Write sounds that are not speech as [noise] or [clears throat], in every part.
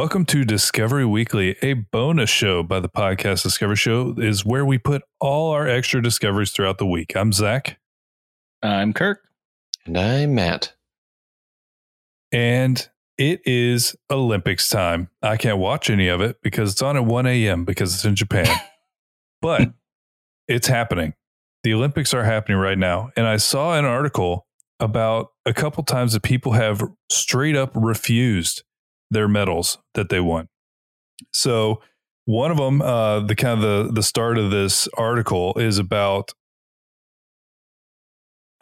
Discovery Weekly. Welcome to Discovery Weekly, a bonus show by the podcast Discovery Show, is where we put all our extra discoveries throughout the week. I'm Zach, I'm Kirk. And I'm Matt. and it is Olympics time. I can't watch any of it because it's on at 1 a.m. because it's in Japan, [laughs] but it's happening. The Olympics are happening right now. And I saw an article about a couple times that people have straight up refused their medals that they won. So one of them, uh, the kind of the the start of this article is about.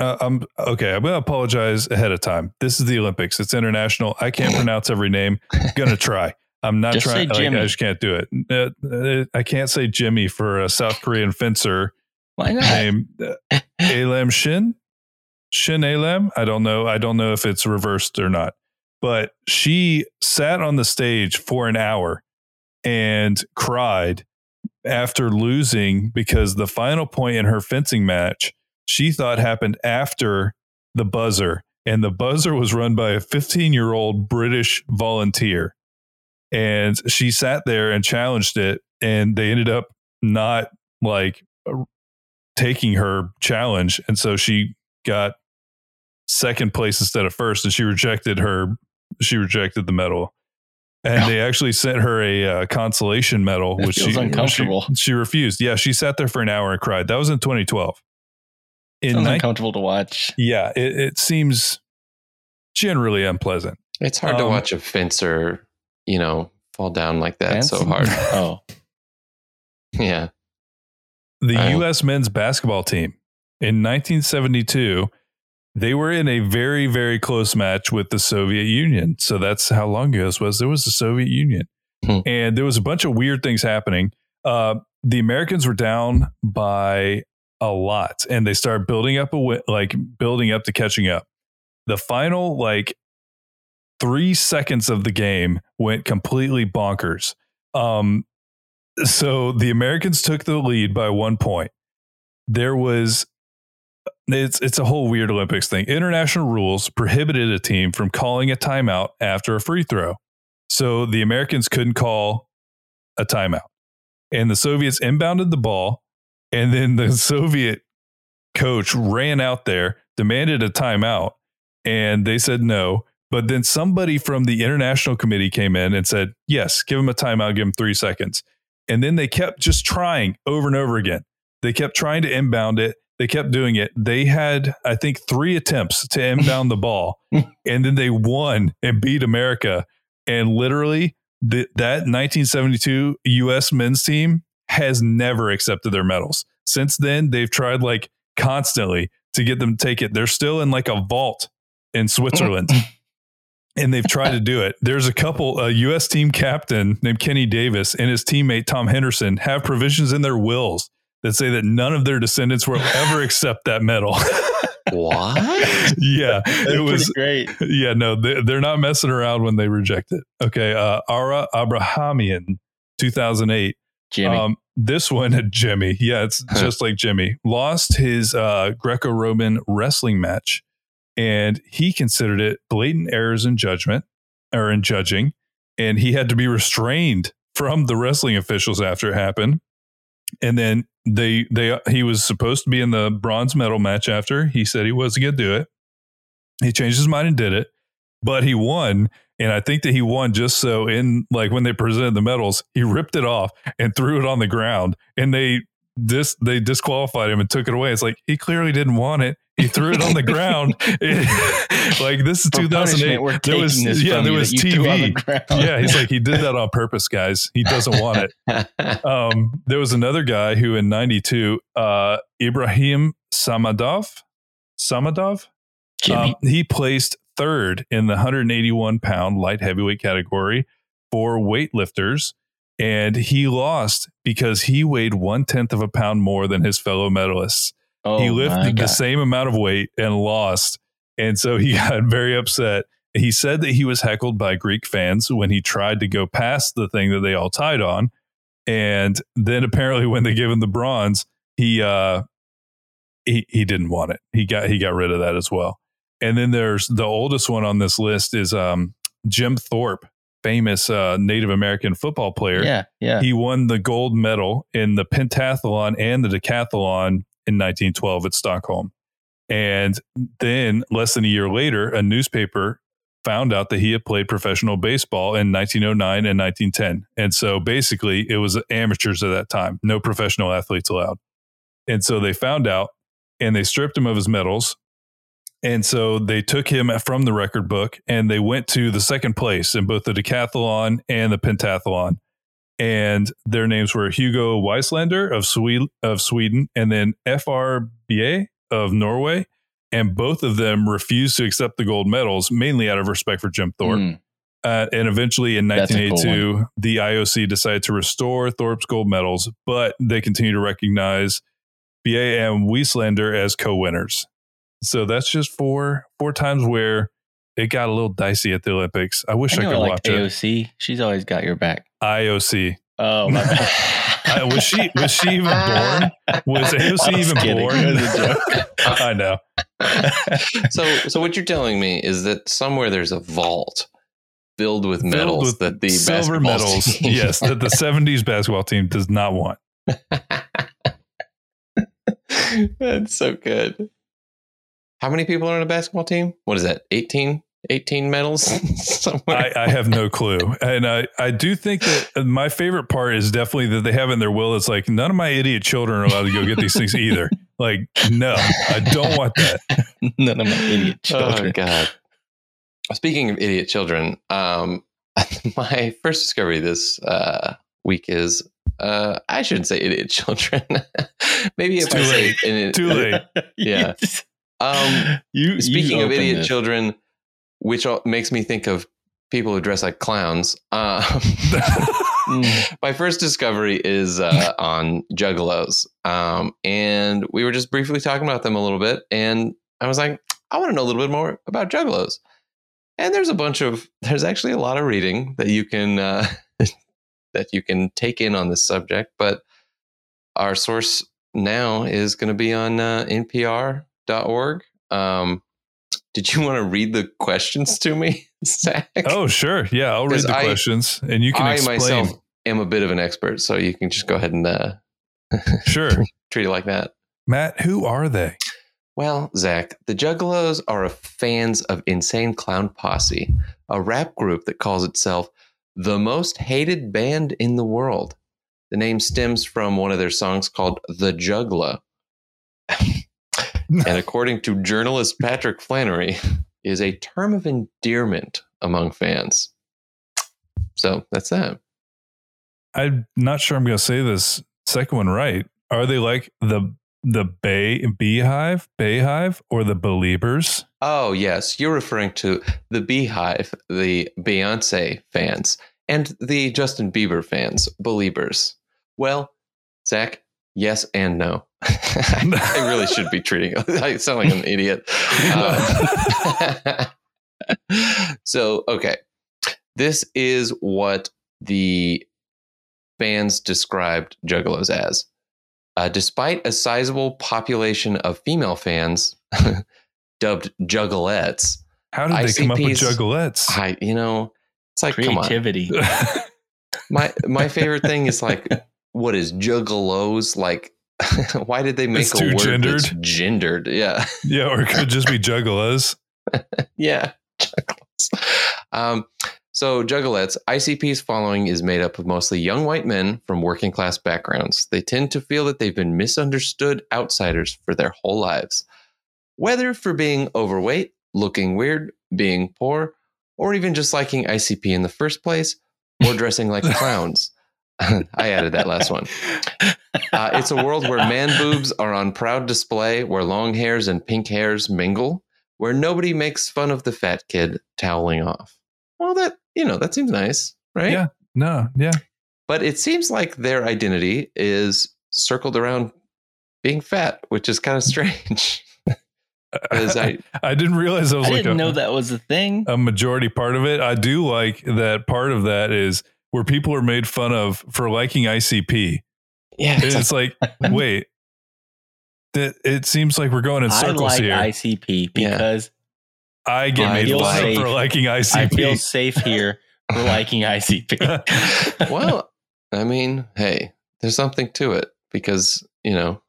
Uh, I'm okay. I'm to apologize ahead of time. This is the Olympics. It's international. I can't pronounce every name. Gonna [laughs] try. I'm not Just trying. Like, I just can't do it. Uh, I can't say Jimmy for a South Korean fencer Why not? named uh, [laughs] Alam Shin. Shin Alam. I don't know. I don't know if it's reversed or not. But she sat on the stage for an hour and cried after losing because the final point in her fencing match she thought happened after the buzzer. And the buzzer was run by a 15 year old British volunteer. And she sat there and challenged it. And they ended up not like uh, taking her challenge. And so she got second place instead of first. And she rejected her, she rejected the medal. And they actually sent her a uh, consolation medal, That which feels she, uncomfortable. she she refused. Yeah, she sat there for an hour and cried. That was in 2012. In Sounds nine- uncomfortable to watch. yeah, it, it seems generally unpleasant. It's hard to Um, watch a fencer, you know, fall down like that Fence? so hard. [laughs] Oh, [laughs] yeah. The I- U.S. men's basketball team in 1972, they were in a very, very close match with the Soviet Union. So that's how long ago this was. There was the Soviet Union. Hmm. And there was a bunch of weird things happening. Uh, the Americans were down by a lot and they started building up a like building up to catching up. The final like three seconds of the game went completely bonkers. Um, so the Americans took the lead by one point. There was it's it's a whole weird Olympics thing. International rules prohibited a team from calling a timeout after a free throw. So the Americans couldn't call a timeout. And the Soviets inbounded the ball and then the [laughs] Soviet coach ran out there, demanded a timeout, and they said no. But then somebody from the international committee came in and said, yes, give him a timeout, give him three seconds. And then they kept just trying over and over again. They kept trying to inbound it. They kept doing it. They had, I think, three attempts to inbound the ball, [laughs] and then they won and beat America. And literally, the, that 1972 U.S. men's team has never accepted their medals. Since then, they've tried like constantly to get them to take it. They're still in like a vault in Switzerland. [laughs] And they've tried to do it. There's a couple, a U.S. team captain named Kenny Davis and his teammate Tom Henderson have provisions in their wills that say that none of their descendants will ever accept that medal. [laughs] What? yeah, that's it was. great. Yeah, no, they, they're not messing around when they reject it. Okay, uh, Ara Abrahamian, 2008. Jimmy. Um, this one, at [laughs] Jimmy, yeah, it's Huh. just like Jimmy, lost his uh, Greco Roman wrestling match, and he considered it blatant errors in judgment or in judging, and he had to be restrained from the wrestling officials after it happened. And then they they he was supposed to be in the bronze medal match after he said he wasn't going to do it. He changed his mind and did it, but he won. And I think that he won just so in like when they presented the medals, he ripped it off and threw it on the ground, and they dis they disqualified him and took it away. It's like he clearly didn't want it. He threw it on the ground. It- [laughs] [laughs] like this is For 2008. punishment, We're There was yeah, there was that you threw on the TV. Yeah, he's like he did that on purpose, guys. He doesn't want it [laughs] um, there was another guy who in 92 uh, ibrahim samadov samadov um, he placed third in the 181 pound light heavyweight category for weightlifters and he lost because he weighed one tenth of a pound more than his fellow medalists oh, he lifted the same amount of weight and lost. And so he [laughs] got very upset. He said that he was heckled by Greek fans when he tried to go past the thing that they all tied on. And then apparently when they gave him the bronze, he uh he he didn't want it. He got he got rid of that as well. And then there's the oldest one on this list is um Jim Thorpe, famous uh, Native American football player. Yeah, yeah. He won the gold medal in the pentathlon and the decathlon in 1912 at Stockholm. And then, less than a year later, a newspaper found out that he had played professional baseball in 1909 and 1910. And so basically, it was amateurs at that time, no professional athletes allowed. And so they found out and they stripped him of his medals. And so they took him from the record book and they went to the second place in both the decathlon and the pentathlon. And their names were Hugo Wieslander of, Swe- of Sweden and then FRBA of Norway. And both of them refused to accept the gold medals, mainly out of respect for Jim Thorpe. Mm. Uh, and eventually in That's a cool 1982, the IOC decided to restore Thorpe's gold medals, but they continue to recognize BA and Wieslander as co-winners. So that's just four four times where it got a little dicey at the Olympics. I wish I I, could like watch it. AOC. She's always got your back. IOC. Oh my. [laughs] I, was she was she even born? Was AOC [laughs] I was even kidding. born? Was a joke. [laughs] I know. so, so what you're telling me is that somewhere there's a vault filled with medals with that the silver medals. team- yes, that the '70s basketball team does not want. That's so good. How many people are on a basketball team? What is that? 18? 18 medals [laughs] somewhere? I, I have no clue. And I, I do think that my favorite part is definitely that they have in their will. It's like none of my idiot children are allowed to go get these things either. [laughs] Like, no, I don't want that. [laughs] None of my idiot children. oh. God. Speaking of idiot children, um, my first discovery this uh, week is uh, I shouldn't say idiot children. Maybe if It's I too say late. Too late. Yeah. Um, you, Speaking you of idiot this. children, which makes me think of people who dress like clowns. Um, [laughs] [laughs] my first discovery is uh, [laughs] on Juggalos, um, and we were just briefly talking about them a little bit, and I was like, I want to know a little bit more about Juggalos. And there's a bunch of there's actually a lot of reading that you can uh, that you can take in on this subject, but our source now is going to be on uh, npr.org. Um, did you want to read the questions to me, [laughs] Zach? oh, sure. Yeah, I'll read the I- questions and you can I explain. myself am a bit of an expert, so you can just go ahead and uh, [laughs] Sure. treat it like that. Matt, who are they? Well, Zach, the Juggalos are a fans of Insane Clown Posse, a rap group that calls itself the most hated band in the world. The name stems from one of their songs called The Juggler. [laughs] and according to journalist Patrick Flannery, is a term of endearment among fans. So that's that. I'm not sure I'm going to say this second one right. Are they like the the Bay Beyhive, Beyhive, or the Beliebers Oh, yes. You're referring to the Beehive, the Beyonce fans, and the Justin Bieber fans, Beliebers Well, Zach, yes and no. [laughs] I really should be treating [laughs] I sound like an idiot. Um, [laughs] so, okay. This is what the fans described Juggalos as. Uh, despite a sizable population of female fans, dubbed juggalettes. How did they come up with ICPs juggalettes? I, you know, it's like, come on. Creativity. My my favorite thing is like, what is juggalos? Like, [laughs] why did they make It's a word gendered. that's gendered? Yeah, [laughs] yeah, or it could just be juggalos. [laughs] yeah, juggalos. Um, so juggalettes, ICP's following is made up of mostly young white men from working class backgrounds. They tend to feel that they've been misunderstood outsiders for their whole lives, whether for being overweight, looking weird, being poor, or even just liking ICP in the first place, or dressing like clowns. [laughs] I added that last one. Uh, it's a world where man boobs are on proud display, where long hairs and pink hairs mingle, where nobody makes fun of the fat kid toweling off. Well, that, you know, that seems nice, right? Yeah. No, yeah. But it seems like their identity is circled around being fat, which is kind of strange. [laughs] 'Cause I, I- didn't realize that was I like didn't a, know that was a thing. a majority part of it. I do like that part of that is where people are made fun of for liking ICP. yeah, it's like, it's [laughs] like, wait, that it seems like we're going in I circles like here. ICP Yeah. because I get I made feel fun of for liking ICP. I feel safe here for [laughs] liking ICP. [laughs] well, I mean, hey, there's something to it because, you know,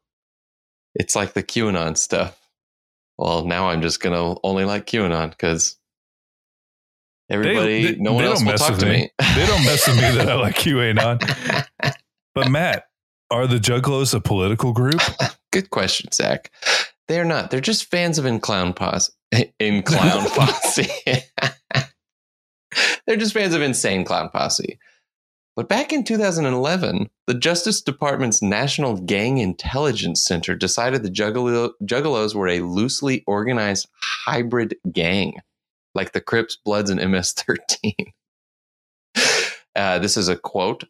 it's like the QAnon stuff. Well, now I'm just going to only like QAnon because everybody, they- no one else don't will mess talk with to me. me. [laughs] they don't mess with me that I like [laughs] QAnon. But Matt, are the Juggalos a political group? [laughs] Good question, Zach. They're not. They're just fans of In Clown Posse. In Clown Posse. They're just fans of Insane Clown Posse. But back in 2011, the Justice Department's National Gang Intelligence Center decided the Juggalo- Juggalos were a loosely organized hybrid gang, like the Crips, Bloods, and MS 13. [laughs] Uh, this is a quote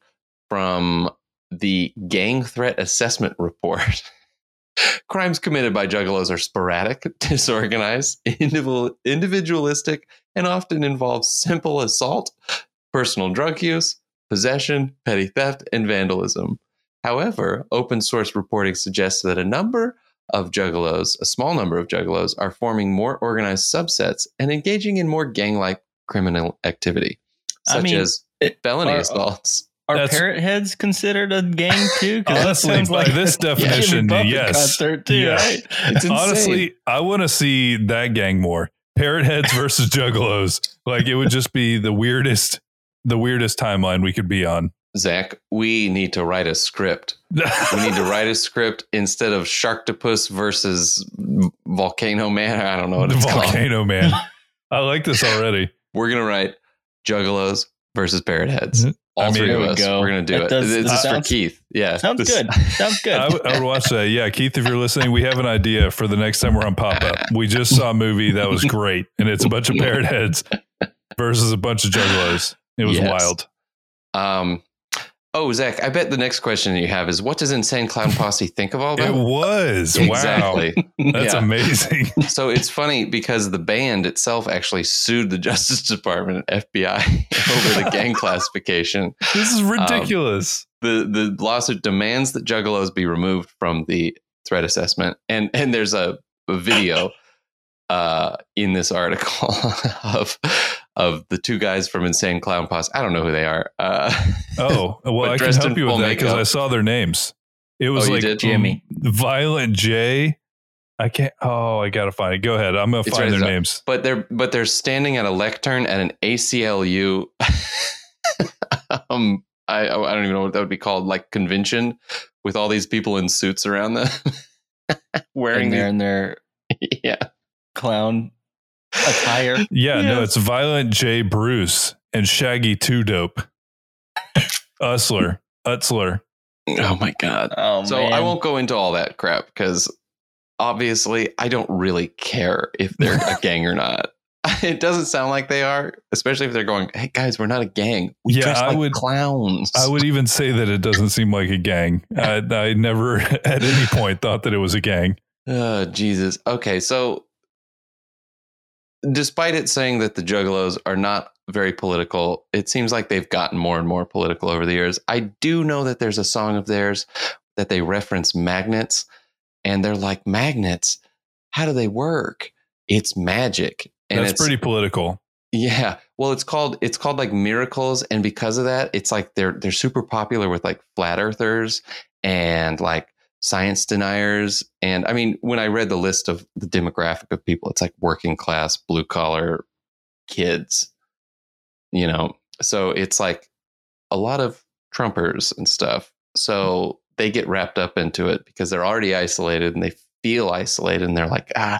from the Gang Threat Assessment Report. [laughs] Crimes committed by juggalos are sporadic, [laughs] disorganized, individual, individualistic, and often involve simple assault, personal drug use, possession, petty theft, and vandalism. However, open source reporting suggests that a number of juggalos, a small number of juggalos, are forming more organized subsets and engaging in more gang like criminal activity, I such mean, as it- felony are- assaults. Are That's- parrot heads considered a gang too? 'Cause that Honestly, sounds by like this [laughs] definition, Buffett yes. concert too, Yeah. right? It's. Honestly, I want to see that gang more. Parrot heads versus Juggalos. Like it would just be the weirdest, the weirdest timeline we could be on. Zach, we need to write a script. We need to write a [laughs] script instead of Sharktopus versus Volcano Man. I don't know what the it's called. volcano man. [laughs] I like this already. We're gonna write Juggalos versus Parrot Heads. Mhm. All I mean- three of us. go. We're gonna do That it. does- this that is for sounds- Keith. Yeah, Sounds this- good. Sounds [laughs] good. I would- I would watch that. Yeah, Keith, if you're listening, we have an idea for the next time we're on pop up. We just saw a movie that was great, and it's a bunch of parrot heads versus a bunch of juggalos. It was Yes. wild. Um. Oh, Zach, I bet the next question you have is, what does Insane Clown Posse think of all It that? was Exactly. wow. [laughs] That's Yeah. amazing. [laughs] so it's funny because the band itself actually sued the [laughs] Justice Department and FBI over the gang classification. This is ridiculous. the the lawsuit demands that juggalos be removed from the threat assessment and and there's a, a video uh in this article of of the two guys from insane clown posse i don't know who they are uh oh, [laughs] well, I can help you with that because. I saw their names. It was Oh, like did? Jimmy. Violent J. I can't. Oh, I gotta find it. Go ahead. I'm gonna It's find right their there. names. but they're but they're standing at a lectern at an aclu [laughs] um I, I don't even know what that would be called like convention with all these people in suits around them [laughs] wearing and they're these, in their yeah clown attire. Yeah, no, it's Violent J. Bruce and Shaggy Two Dope. Usler, Utsler. oh my god Oh So man. I won't go into all that crap because obviously I don't really care if they're a [laughs] gang or not. It doesn't sound like they are, especially if they're going, "Hey guys, we're not a gang. We Yeah, dress I like would- clowns." I would even say that it doesn't seem like a gang. I, I never [laughs] at any point thought that it was a gang. Oh, Jesus. Okay, so despite it saying that the Juggalos are not very political, it seems like they've gotten more and more political over the years. I do know that there's a song of theirs that they reference magnets, and they're like, magnets, how do they work? It's magic. And That's it's pretty political. yeah. Well, it's called it's called like miracles, and because of that, it's like they're they're super popular with like flat earthers and like science deniers. And I mean, when I read the list of the demographic of people, it's like working class, blue collar kids. You know, so it's like a lot of Trumpers and stuff. So they get wrapped up into it because they're already isolated and they feel isolated and they're like, ah,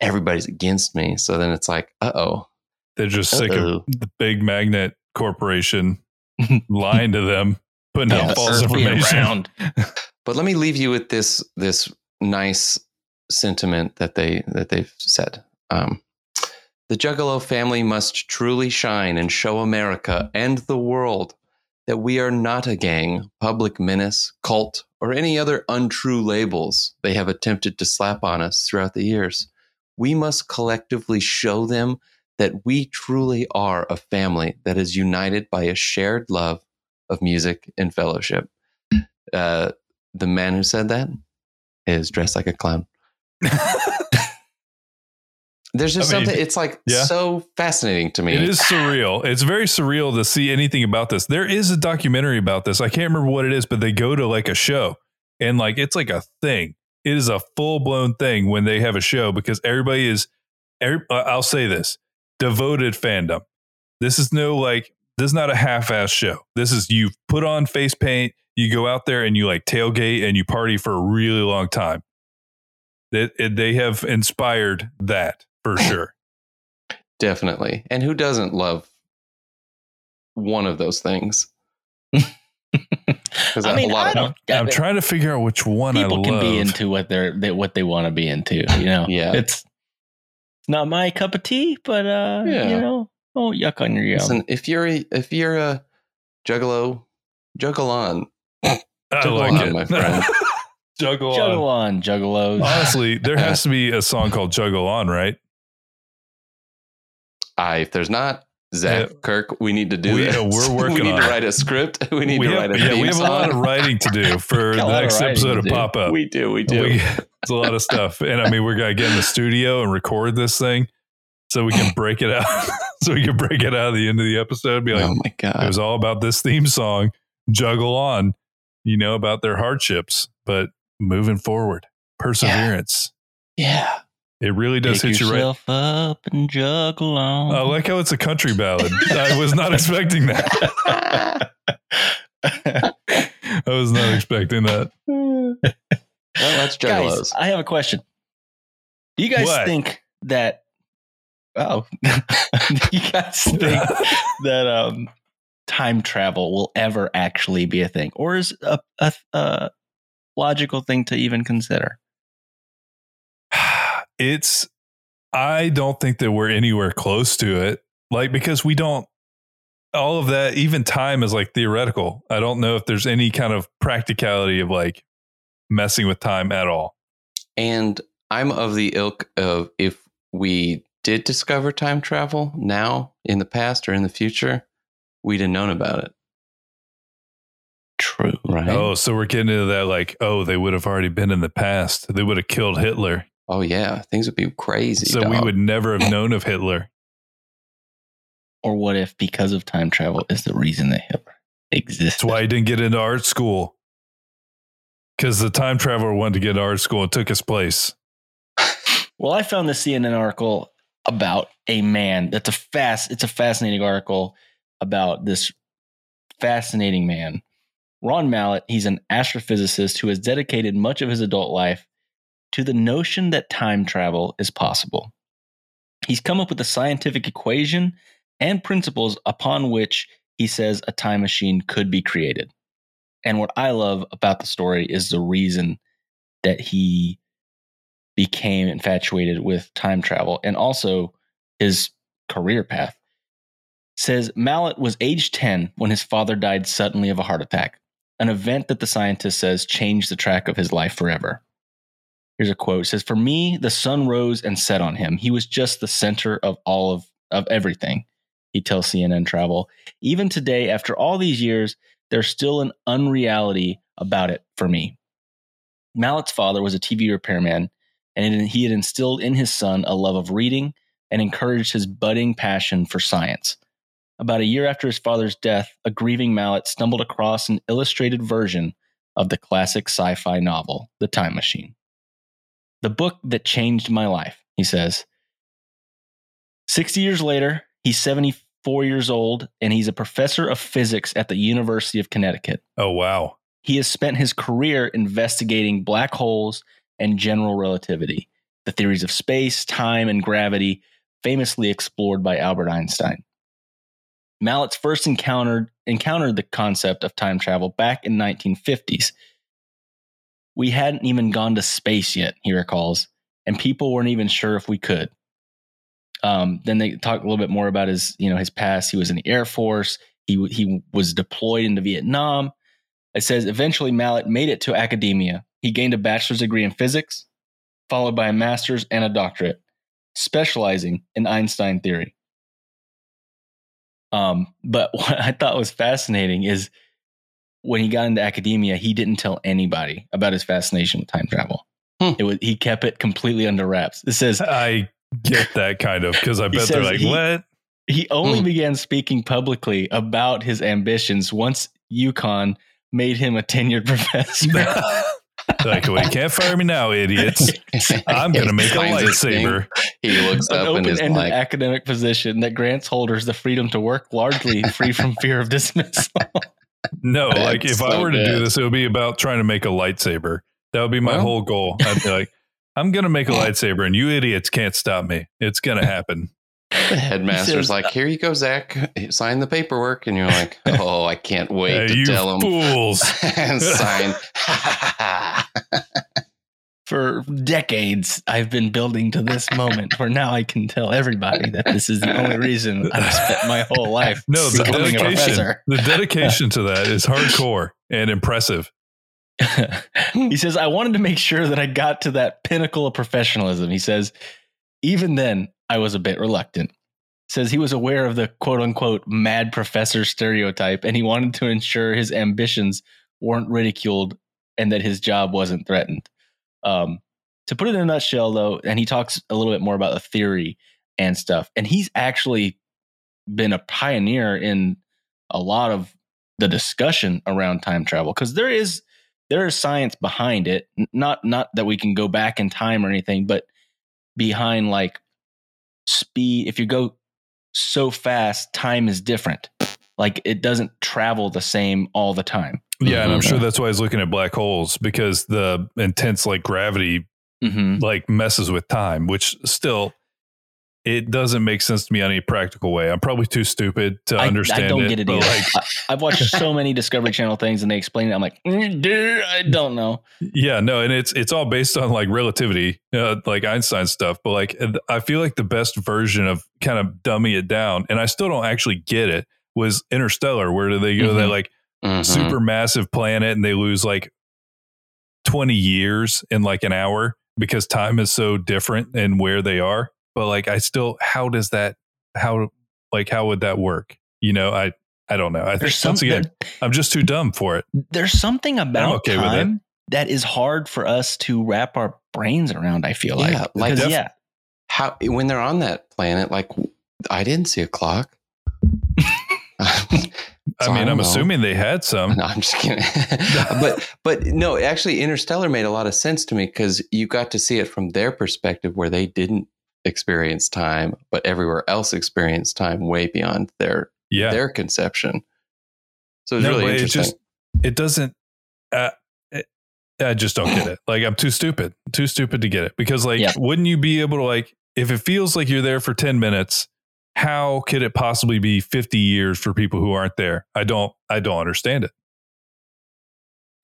everybody's against me. So then it's like, uh oh, They're just sick Uh-oh. of the big magnet corporation [laughs] lying to them, putting Yeah, out false information. [laughs] But let me leave you with this this nice sentiment that they that they've said. Um, the Juggalo family must truly shine and show America and the world that we are not a gang, public menace, cult, or any other untrue labels they have attempted to slap on us throughout the years. We must collectively show them that we truly are a family that is united by a shared love of music and fellowship. Uh, the man who said that is dressed like a clown. [laughs] There's just I mean, something. It's like yeah. so fascinating to me. It is surreal. It's very surreal to see anything about this. There is a documentary about this. I can't remember what it is, but they go to like a show and like it's like a thing. It is a full blown thing when they have a show because everybody is. Every, I'll say this: devoted fandom. This is no like. This is not a half ass show. This is you put on face paint. You go out there and you like tailgate and you party for a really long time. It, it, they have inspired that for [laughs] sure. Definitely. And who doesn't love one of those things? [laughs] I mean, a lot I of don't. I'm trying to figure out which one I people love. can be into what they're they, what they want to be into. You know, [laughs] Yeah. it's it's not my cup of tea, but uh, Yeah. you know, oh yuck on your yum. listen. If you're a, if you're a juggalo, juggle on. I Juggle like on, it, my friend. [laughs] Juggle, Juggle on. on, juggalos. Honestly, there has [laughs] to be a song called Juggle On, right? I, if there's not Zach Yeah. Kirk, we need to do We- this. uh, we're [laughs] working we need on to it. write a script. We need we to have, write a yeah, theme we have a lot of writing to do for the lot of next episode to of. Pop Up. We do. We do. We- it's a lot of stuff, and I mean, we're gonna get in the studio and record this thing so we can break it out. so we can break it out at the end of the episode. Be like, oh my god, it was all about this theme song. Juggle on, you know, about their hardships, but moving forward, perseverance. yeah. It really does Pick hit you right. up and juggle on. I like how it's a country ballad. I was not expecting that. [laughs] I was not expecting that. Well, that's juggalos. guys, I have a question. Do you guys What? think that? Oh, [laughs] you guys think [laughs] that um, time travel will ever actually be a thing, or is a, a, a logical thing to even consider? [sighs] it's i don't think that we're anywhere close to it like because we don't all of that even time is like theoretical i don't know if there's any kind of practicality of like messing with time at all And I'm of the ilk of if we did discover time travel now, in the past, or in the future, we'd have known about it. True. Right? oh so we're getting into that like oh they would have already been in the past they would have killed hitler Oh, yeah. Things would be crazy. so we would never have known of hitler [laughs] Or what if because of time travel is the reason that Hitler exists? that's why he didn't get into art school because the time traveler wanted to get into art school and took his place [laughs] Well, I found this CNN article about a man. That's a fast. It's a fascinating article about this fascinating man, Ron Mallett. He's an astrophysicist who has dedicated much of his adult life to the notion that time travel is possible. He's come up with a scientific equation and principles upon which he says a time machine could be created. And what I love about the story is the reason that he became infatuated with time travel and also his career path. Says Mallett was age 10 when his father died suddenly of a heart attack, an event that the scientist says changed the track of his life forever. Here's a quote. It says, For me, the sun rose and set on him. He was just the center of all of, of everything, he tells CNN Travel. Even today, after all these years, there's still an unreality about it for me. Mallett's father was a TV repairman, and he had instilled in his son a love of reading and encouraged his budding passion for science. About a year after his father's death, a grieving Mallett stumbled across an illustrated version of the classic sci fi novel, The Time Machine. The book that changed my life, he says. 60 years later, he's 74 years old and he's a professor of physics at the University of Connecticut. oh wow He has spent his career investigating black holes and general relativity, the theories of space, time, and gravity, famously explored by Albert Einstein. Mallett's first encountered encountered the concept of time travel back in 1950s. We hadn't even gone to space yet, he recalls, and people weren't even sure if we could. Um, then they talk a little bit more about his, you know, his past. He was in the Air Force. He he was deployed into Vietnam. It says eventually Mallett made it to academia. He gained a bachelor's degree in physics, followed by a master's and a doctorate, specializing in Einstein theory. Um, but [laughs] what I thought was fascinating is when he got into academia, he didn't tell anybody about his fascination with time travel. Hmm. It was he kept it completely under wraps. It says [laughs] i get that kind of because I bet they're like, he- what? He only Hmm. began speaking publicly about his ambitions once UConn made him a tenured [laughs] professor. Like, well, you can't fire me now, idiots. I'm gonna make a Finds his thing. lightsaber. He looks An up and is open-ended like, academic position that grants holders the freedom to work largely free from fear of dismissal. No, [laughs] That's like if I so were to do this, it would be about trying to make a lightsaber. That would be my Well- whole goal. I'd be like, I'm gonna make a [laughs] lightsaber, and you idiots can't stop me. It's gonna happen. The [laughs] headmaster's says- like, here you go, Zach. Sign the paperwork. And you're like, [laughs] oh, I can't wait Hey, to you tell him. fools! [laughs] and sign. For decades, I've been building to this moment where now I can tell everybody that this is the only reason I've spent my whole life No, the becoming a dedication. The dedication to that is hardcore and impressive. he says, I wanted to make sure that I got to that pinnacle of professionalism. He says, even then, I was a bit reluctant. Says he was aware of the quote unquote mad professor stereotype and he wanted to ensure his ambitions weren't ridiculed and that his job wasn't threatened. Um, to put it in a nutshell, though, and he talks a little bit more about the theory and stuff, and he's actually been a pioneer in a lot of the discussion around time travel because there is there is science behind it not not that we can go back in time or anything but behind like speed if you go so fast time is different like it doesn't travel the same all the time Yeah, and I'm Mhm. sure that's why he's looking at black holes because the intense like gravity mm-hmm. like messes with time, which still it doesn't make sense to me on any practical way. I'm probably too stupid to I, understand I don't it. get it either like, [laughs] I, i've watched so [laughs] many discovery channel things and they explain it i'm like mm, dude, i don't know yeah, no, and it's it's all based on like relativity, uh, like Einstein stuff. But like, I feel like the best version of kind of dummy it down, and I still don't actually get it. Was Interstellar, where do they go? They Mhm. like Mhm. super massive planet, and they lose like twenty years in like an hour because time is so different and where they are. But like, I still, how does that? How like how would that work? You know, I I don't know. I think there's once again, something I'm just too dumb for it. there's something about okay with it. time that is hard for us to wrap our brains around i feel Yeah, like like def- yeah How when they're on that planet, like I didn't see a clock. [laughs] [laughs] I So I mean, don't I'm know. assuming they had some. No, I'm just kidding. [laughs] but but no, actually, Interstellar made a lot of sense to me because you got to see it from their perspective, where they didn't experience time, but everywhere else experience time way beyond their Yeah, their conception. So it's No, really but it interesting. just it doesn't. Uh, it, I just don't get it. [clears throat] Like I'm too stupid, too stupid to get it. Because like, Yeah. wouldn't you be able to like, if it feels like you're there for ten minutes, how could it possibly be 50 years for people who aren't there? I don't. I don't understand it.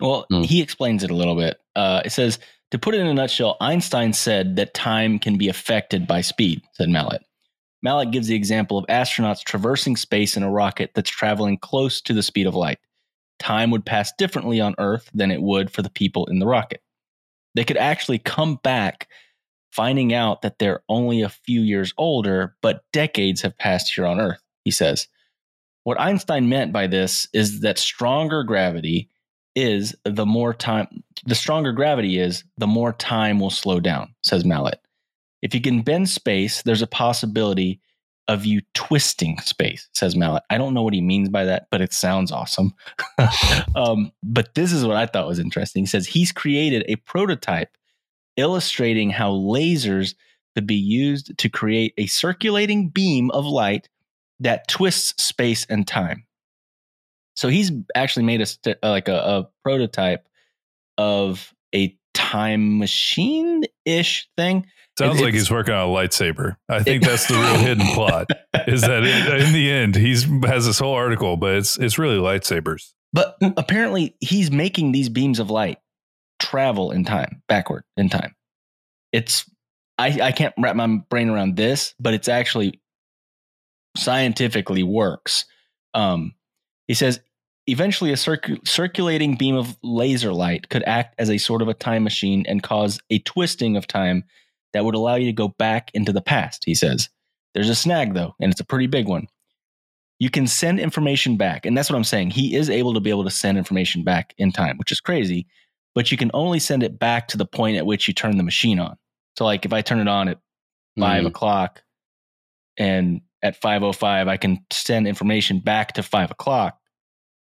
Well, Hmm. he explains it a little bit. Uh, it says, to put it in a nutshell, Einstein said that time can be affected by speed, said Mallett. Mallett gives the example of astronauts traversing space in a rocket that's traveling close to the speed of light. Time would pass differently on Earth than it would for the people in the rocket. They could actually come back finding out that they're only a few years older, but decades have passed here on Earth, he says. What Einstein meant by this is that stronger gravity is the more time the stronger gravity is the more time will slow down says Mallett. If you can bend space there's a possibility of you twisting space says Mallett. I don't know what he means by that but it sounds awesome. [laughs] Um, but this is what i thought was interesting. He says he's created a prototype illustrating how lasers could be used to create a circulating beam of light that twists space and time so he's actually made a st- uh, like a, a prototype of a time machine ish thing. Sounds It- like he's working on a lightsaber. I think that's the real hidden plot. Is that in, [laughs] in the end he's has this whole article, but it's it's really lightsabers. But apparently, he's making these beams of light travel in time, backward in time. It's I I can't wrap my brain around this, but it's actually scientifically works. Um, he says eventually a circu- circulating beam of laser light could act as a sort of a time machine and cause a twisting of time that would allow you to go back into the past. He says there's a snag though, and it's a pretty big one you can send information back. And that's what I'm saying. He is able to be able to send information back in time, which is crazy, but you can only send it back to the point at which you turn the machine on. So, like if I turn it on at 5 Mhm. o'clock, and at five o five I can send information back to five o'clock,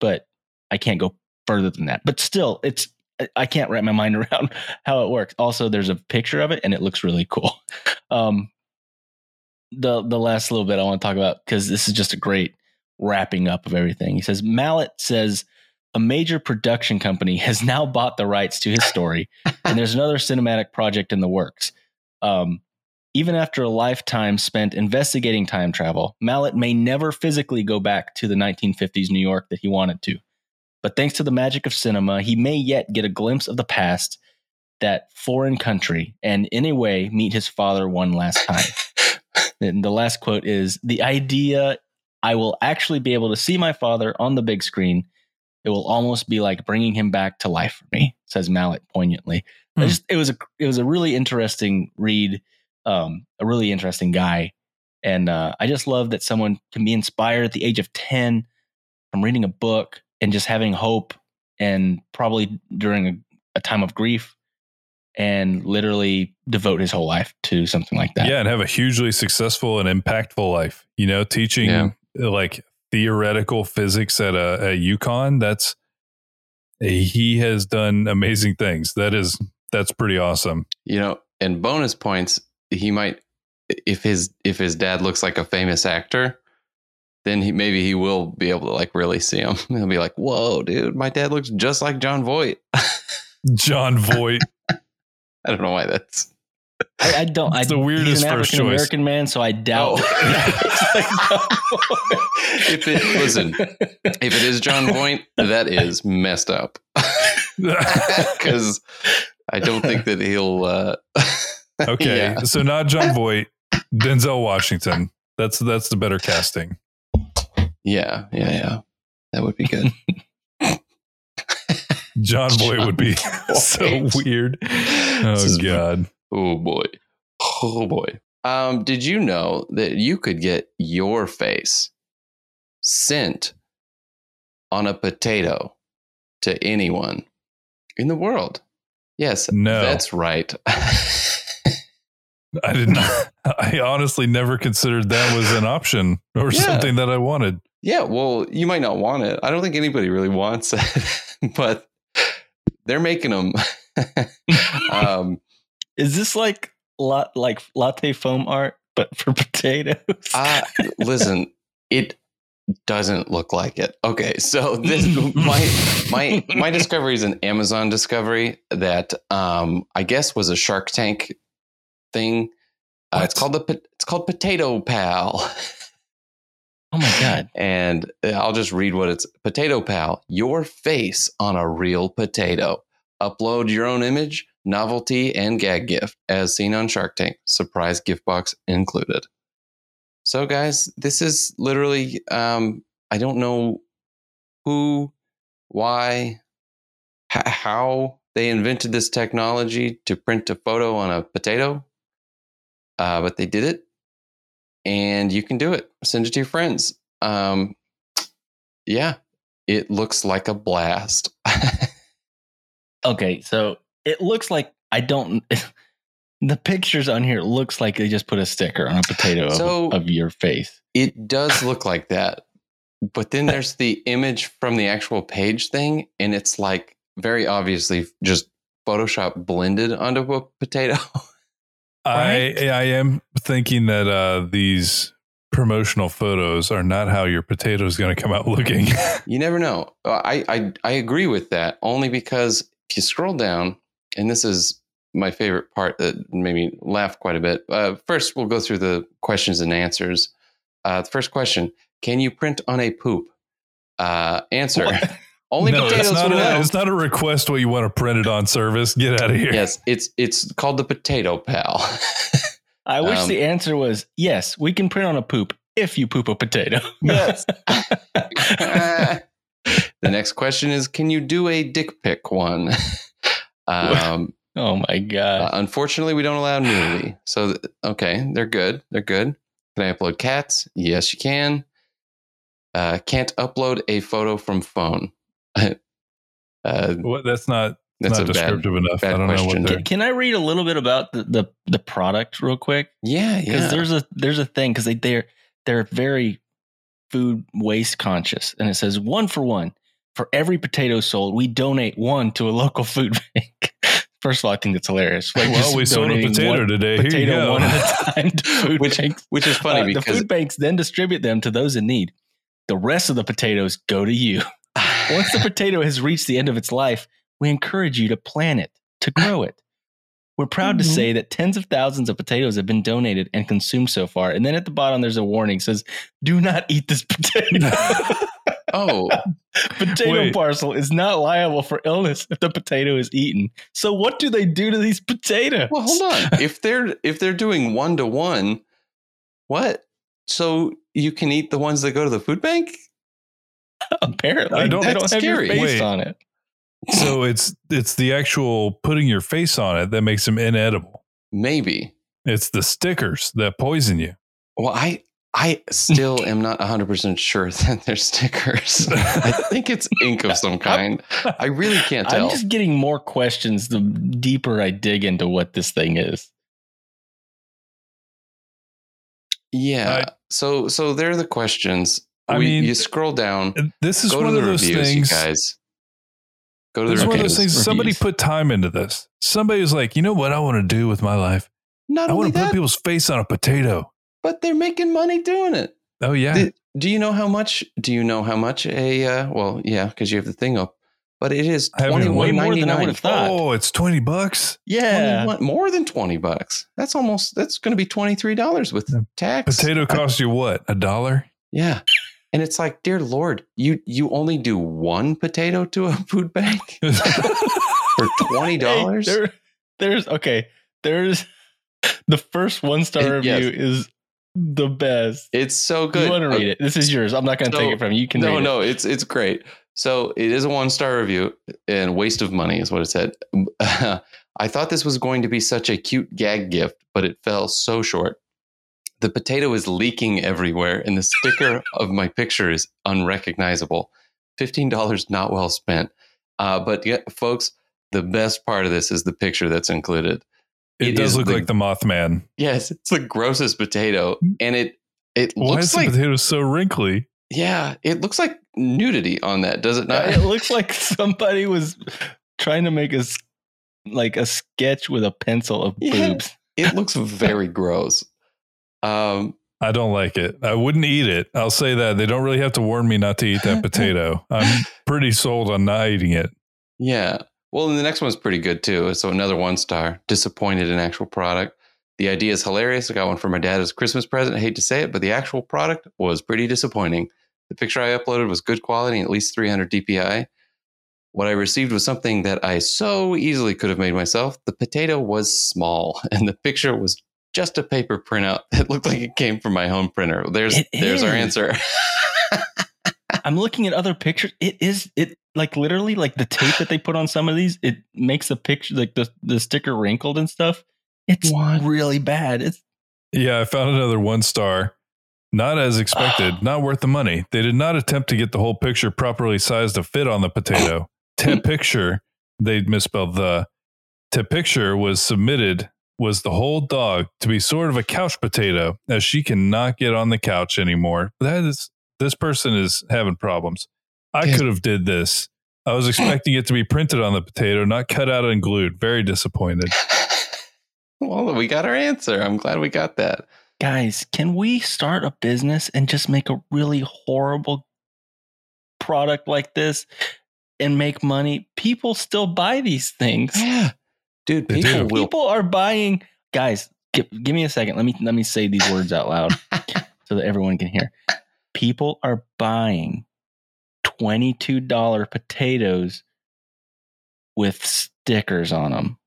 but I can't go further than that. But still, it's I- can't wrap my [laughs] mind around how it works. Also, there's a picture of it, and it looks really cool. [laughs] Um, the the last little bit I want to talk about because this is just a great wrapping up of everything. He says Mallett says a major production company [laughs] has now bought the rights to his story, and there's another cinematic project in the works. Um, even after a lifetime spent investigating time travel, Mallett may never physically go back to the 1950s New York that he wanted to. But thanks to the magic of cinema, he may yet get a glimpse of the past, that foreign country, and in a way meet his father one last time. [laughs] and the last quote is The idea I will actually be able to see my father on the big screen. It will almost be like bringing him back to life for me, says Mallett poignantly. Hmm. just, it was a it was a really interesting read, um, a really interesting guy, and uh, I just love that someone can be inspired at the age of ten from reading a book and just having hope, and probably during a, a time of grief, and literally devote his whole life to something like that. Yeah, and have a hugely successful and impactful life. You know, teaching Yeah. like theoretical physics at a at UConn. That's he has done amazing things. That is that's pretty awesome. You know, and bonus points, he might if his if his dad looks like a famous actor, then he maybe he will be able to like really see him. [laughs] He'll be like, "Whoa, dude, my dad looks just like Jon Voight." [laughs] Jon Voight. I don't know why that's I, I don't. It's I, the weirdest he's an first African American man, so I doubt. Oh. [laughs] if it listen, if it is Jon Voight, that is messed up. Because I don't think that he'll. Uh, [laughs] okay, Yeah. so not Jon Voight, Denzel Washington. That's that's the better casting. Yeah, yeah, yeah. That would be good. [laughs] Jon Voight would be [laughs] so weird. Oh god. Oh boy. Oh boy. Um, did you know that you could get your face sent on a potato to anyone in the world? Yes, No. that's right. I didn't. [laughs] I honestly never considered that was an option or Yeah. something that I wanted. yeah, well, you might not want it. I don't think anybody really wants it, [laughs] but they're making them. [laughs] um, Is this like lot like latte foam art, but for potatoes? Uh, listen, it doesn't look like it. Okay, so this my my my discovery is an Amazon discovery that um I guess was a Shark Tank thing. Uh, it's called the it's called Potato Pal, oh my god! [laughs] and I'll just read what it's Potato Pal. Your face on a real potato. Upload your own image, novelty, and gag gift as seen on Shark Tank. Surprise gift box included. So, guys, this is literally, um, I don't know who, why, h- how they invented this technology to print a photo on a potato, uh, but they did it. And you can do it. Send it to your friends. Um, yeah, it looks like a blast. [laughs] Okay, so it looks like I don't. [laughs] The pictures on here looks like they just put a sticker on a potato of- of, your face. It does look like that. But then [laughs] there's the image from the actual page thing, and it's like very obviously just Photoshop blended onto a potato. I Right? I am thinking that uh, these promotional photos are not how your potato is going to come out looking. [laughs] you never know. I, I I agree with that only because if you scroll down, and this is my favorite part that made me laugh quite a bit. Uh, first, we'll go through the questions and answers. Uh, the first question: Can you print on a poop? Uh, answer: What? Only no, potatoes it's not, a, it's not a request what you want to print it on service. Get out of here. yes, it's it's called the Potato Pal. [laughs] I wish Um, the answer was yes. We can print on a poop if you poop a potato. [laughs] yes. [laughs] the next question is: Can you do a dick pic one? um, oh my uh, god! unfortunately, we don't allow nudity. So th- okay, they're good. They're good. Can I upload cats? Yes, you can. Uh, can't upload a photo from phone. [laughs] uh, What, that's not That's not a bad. descriptive enough. bad I don't know what they're. Can, can I read a little bit about the the, the product real quick? Yeah, Because there's a there's a thing because they they're they're very food waste conscious, and it says one for one for every potato sold, we donate one to a local food [laughs] bank. First of all, I think that's hilarious. Like, well, we sold a potato one today. Here you Potato go. one at a [laughs] time to food Which- banks. Which is funny Uh, the food banks then distribute them to those in need. The rest of the potatoes go to you. Once the potato has reached the end of its life, we encourage you to plant it, to grow it. We're proud to Mhm. say that tens of thousands of potatoes have been donated and consumed so far. And then at the bottom, there's a warning says, "Do not eat this potato. [laughs] [laughs] oh, potato Wait. parcel is not liable for illness if the potato is eaten." So, what do they do to these potatoes? well, hold on. [laughs] if they're if they're doing one to one, what? So you can eat the ones that go to the food bank? [laughs] Apparently, I don't- they don't That's have your face Wait. on it. so it's it's the actual putting your face on it that makes them inedible. Maybe. It's the stickers that poison you. Well, I I still am not 100% sure [laughs] that they're stickers. I think it's ink of some kind. I really can't tell. I'm just getting more questions the deeper I dig into what this thing is. yeah. so so there are the questions. I we, mean, you scroll down, This is one of those reviews, things. you guys. Go to the This is one of reviews. those things. Somebody put time into this. Somebody was like, you know what I want to do with my life? Not I want to put people's face on a potato. but they're making money doing it. Oh yeah. Do, do you know how much? Do you know how much a? Uh, well, yeah, because you have the thing up, but it is I haven't twenty Way more than I would've thought. oh, it's twenty bucks. Yeah. more than twenty bucks. That's almost. That's going to be twenty three dollars with Yeah. tax. Potato I- costs you what? A dollar? yeah, and it's like, dear Lord, you you only do one potato to a [laughs] food bank [laughs] for twenty Hey, dollars. there, there's okay. There's the first one star Yes. review is the best. it's so good. You want to Uh, read it? This is yours. I'm not going to So- take it from you. You can no, read it. no, it's it's great. So it is a one star review and waste of money is what it said. [laughs] I thought this was going to be such a cute gag gift, but it fell so short. The potato is leaking everywhere, and the sticker [laughs] of my picture is unrecognizable. Fifteen dollars not well spent. Uh, but yeah, folks, the best part of this is the picture that's included. It, It does look the- like the Mothman. Yes, it's the grossest potato, and it it Why looks is like the potato so wrinkly? yeah, it looks like nudity on that, does it not? it looks like [laughs] somebody was trying to make a s- like a sketch with a pencil of Yeah. boobs. it looks very gross. Um, I don't like it. I wouldn't eat it. I'll say that. They don't really have to warn me not to eat that [laughs] potato. I'm pretty sold on not eating it. yeah. Well, and the next one's pretty good too. So another one star. Disappointed in actual product. The idea is hilarious. I got one for my dad as a Christmas present. I hate to say it, but the actual product was pretty disappointing. The picture I uploaded was good quality, at least 300 DPI. What I received was something that I so easily could have made myself. The potato was small, [laughs] and the picture was just a paper printout [laughs] It looked like it came from my home printer. There's It there's our answer. [laughs] I'm looking at other pictures. It is it like literally like the tape that they put on some of these. It makes the picture like the the sticker wrinkled and stuff. It's What? really bad. It's Yeah, I found another one star. Not as expected, [sighs] not worth the money. They did not attempt to get the whole picture properly sized to fit on the potato. [coughs] To picture, they misspelled the. To picture was submitted was the whole dog to be sort of a couch potato, as she cannot get on the couch anymore. That is, this person is having problems. I could have did this. I was expecting it to be printed on the potato, not cut out and glued. Very disappointed. [laughs] well, we got our answer. I'm glad we got that. guys, can we start a business and just make a really horrible product like this and make money? People still buy these things. Yeah, dude, They people do. will. People are buying. Guys, give, give me a second. Let me let me say these words out loud [laughs] so that everyone can hear. People are buying twenty-two dollar potatoes with stickers on them.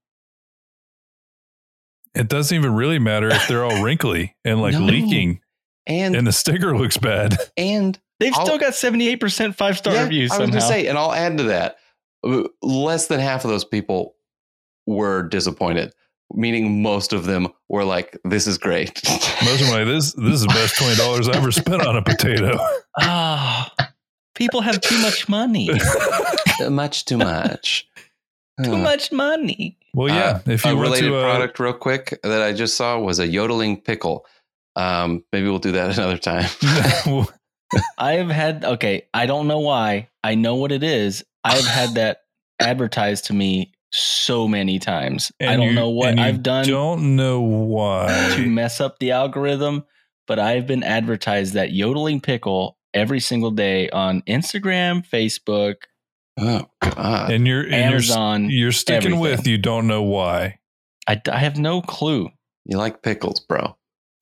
It doesn't even really matter if they're all [laughs] wrinkly and like No. leaking and and the sticker looks bad. and They've I'll- still got seventy-eight percent five-star yeah, reviews I was somehow. gonna say, and I'll add to that. uh, Less than half of those people were disappointed. Meaning, most of them were like, "This is great." [laughs] Most of them like this. This is the best twenty dollars I ever spent on a potato. [laughs] Ah, people have too much money. much too much. Too Uh, much money. Well, yeah. if you a related to, uh, product, real quick, that I just saw was a yodeling pickle. Um, maybe we'll do that [laughs] another time. I have had okay. I don't know why. I know what it is. I've had that advertised to me so many times. I don't you- know what and I've done Don't know why. to mess up the algorithm, but I've been advertised that yodeling pickle every single day on Instagram, Facebook, oh God! and you're and Amazon. you're you're sticking everything. with. You don't know why. I, I have no clue. You like pickles, bro? [laughs]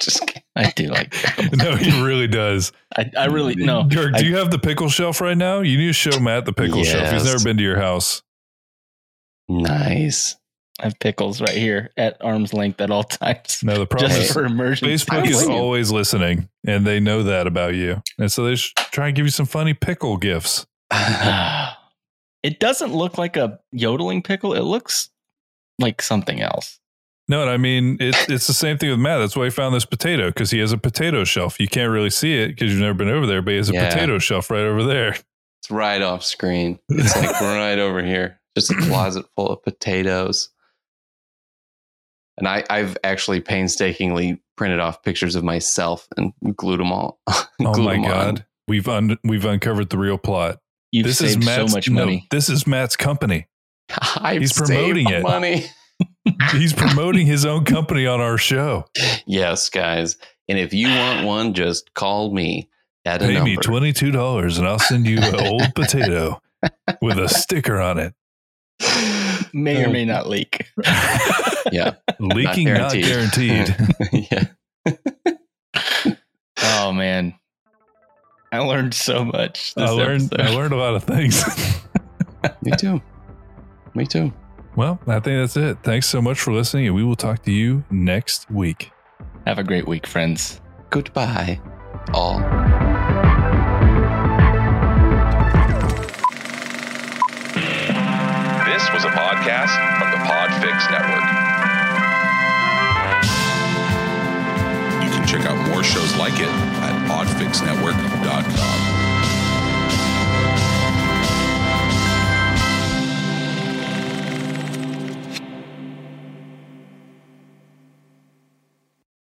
just kidding. I do like pickles. [laughs] no, he really does. I, I really no. Dirk, do I- you have the pickle shelf right now? You need to show Matt the pickle shelf. He's never been to your house. Nice. I have pickles right here at arm's length at all times, No, the problem just is for emergency. Facebook is always listening, and they know that about you, and so they try and give you some funny pickle gifts. [sighs] it doesn't look like a yodeling pickle. It looks like something else. No, and I mean it's it's the same thing with Matt. That's why he found this potato because he has a potato shelf. You can't really see it because you've never been over there, but he has a Yeah. potato shelf right over there. It's right off screen. [laughs] It's like right over here. Just a closet full of potatoes. And I, I've actually painstakingly printed off pictures of myself and glued them all. [laughs] Oh my them on. god, we've un- we've uncovered the real plot. You've this is saved so Matt's much no, money. this is Matt's company. [laughs] I've He's saved promoting it. Money. He's promoting his own company on our show. Yes, guys. And if you want one, just call me at a Pay me number. twenty two dollars, and I'll send you an old potato with a sticker on it. May or oh. may not leak. [laughs] yeah. [laughs] Leaking not guaranteed. guaranteed. [laughs] yeah. oh man, I learned so much. I This learned I learned a lot of things. Me too. Me too. Well, I think that's it. Thanks so much for listening, and we will talk to you next week. Have a great week, friends. Goodbye, all. This was a podcast from the Podfix Network. You can check out more shows like it at podfixnetwork.com.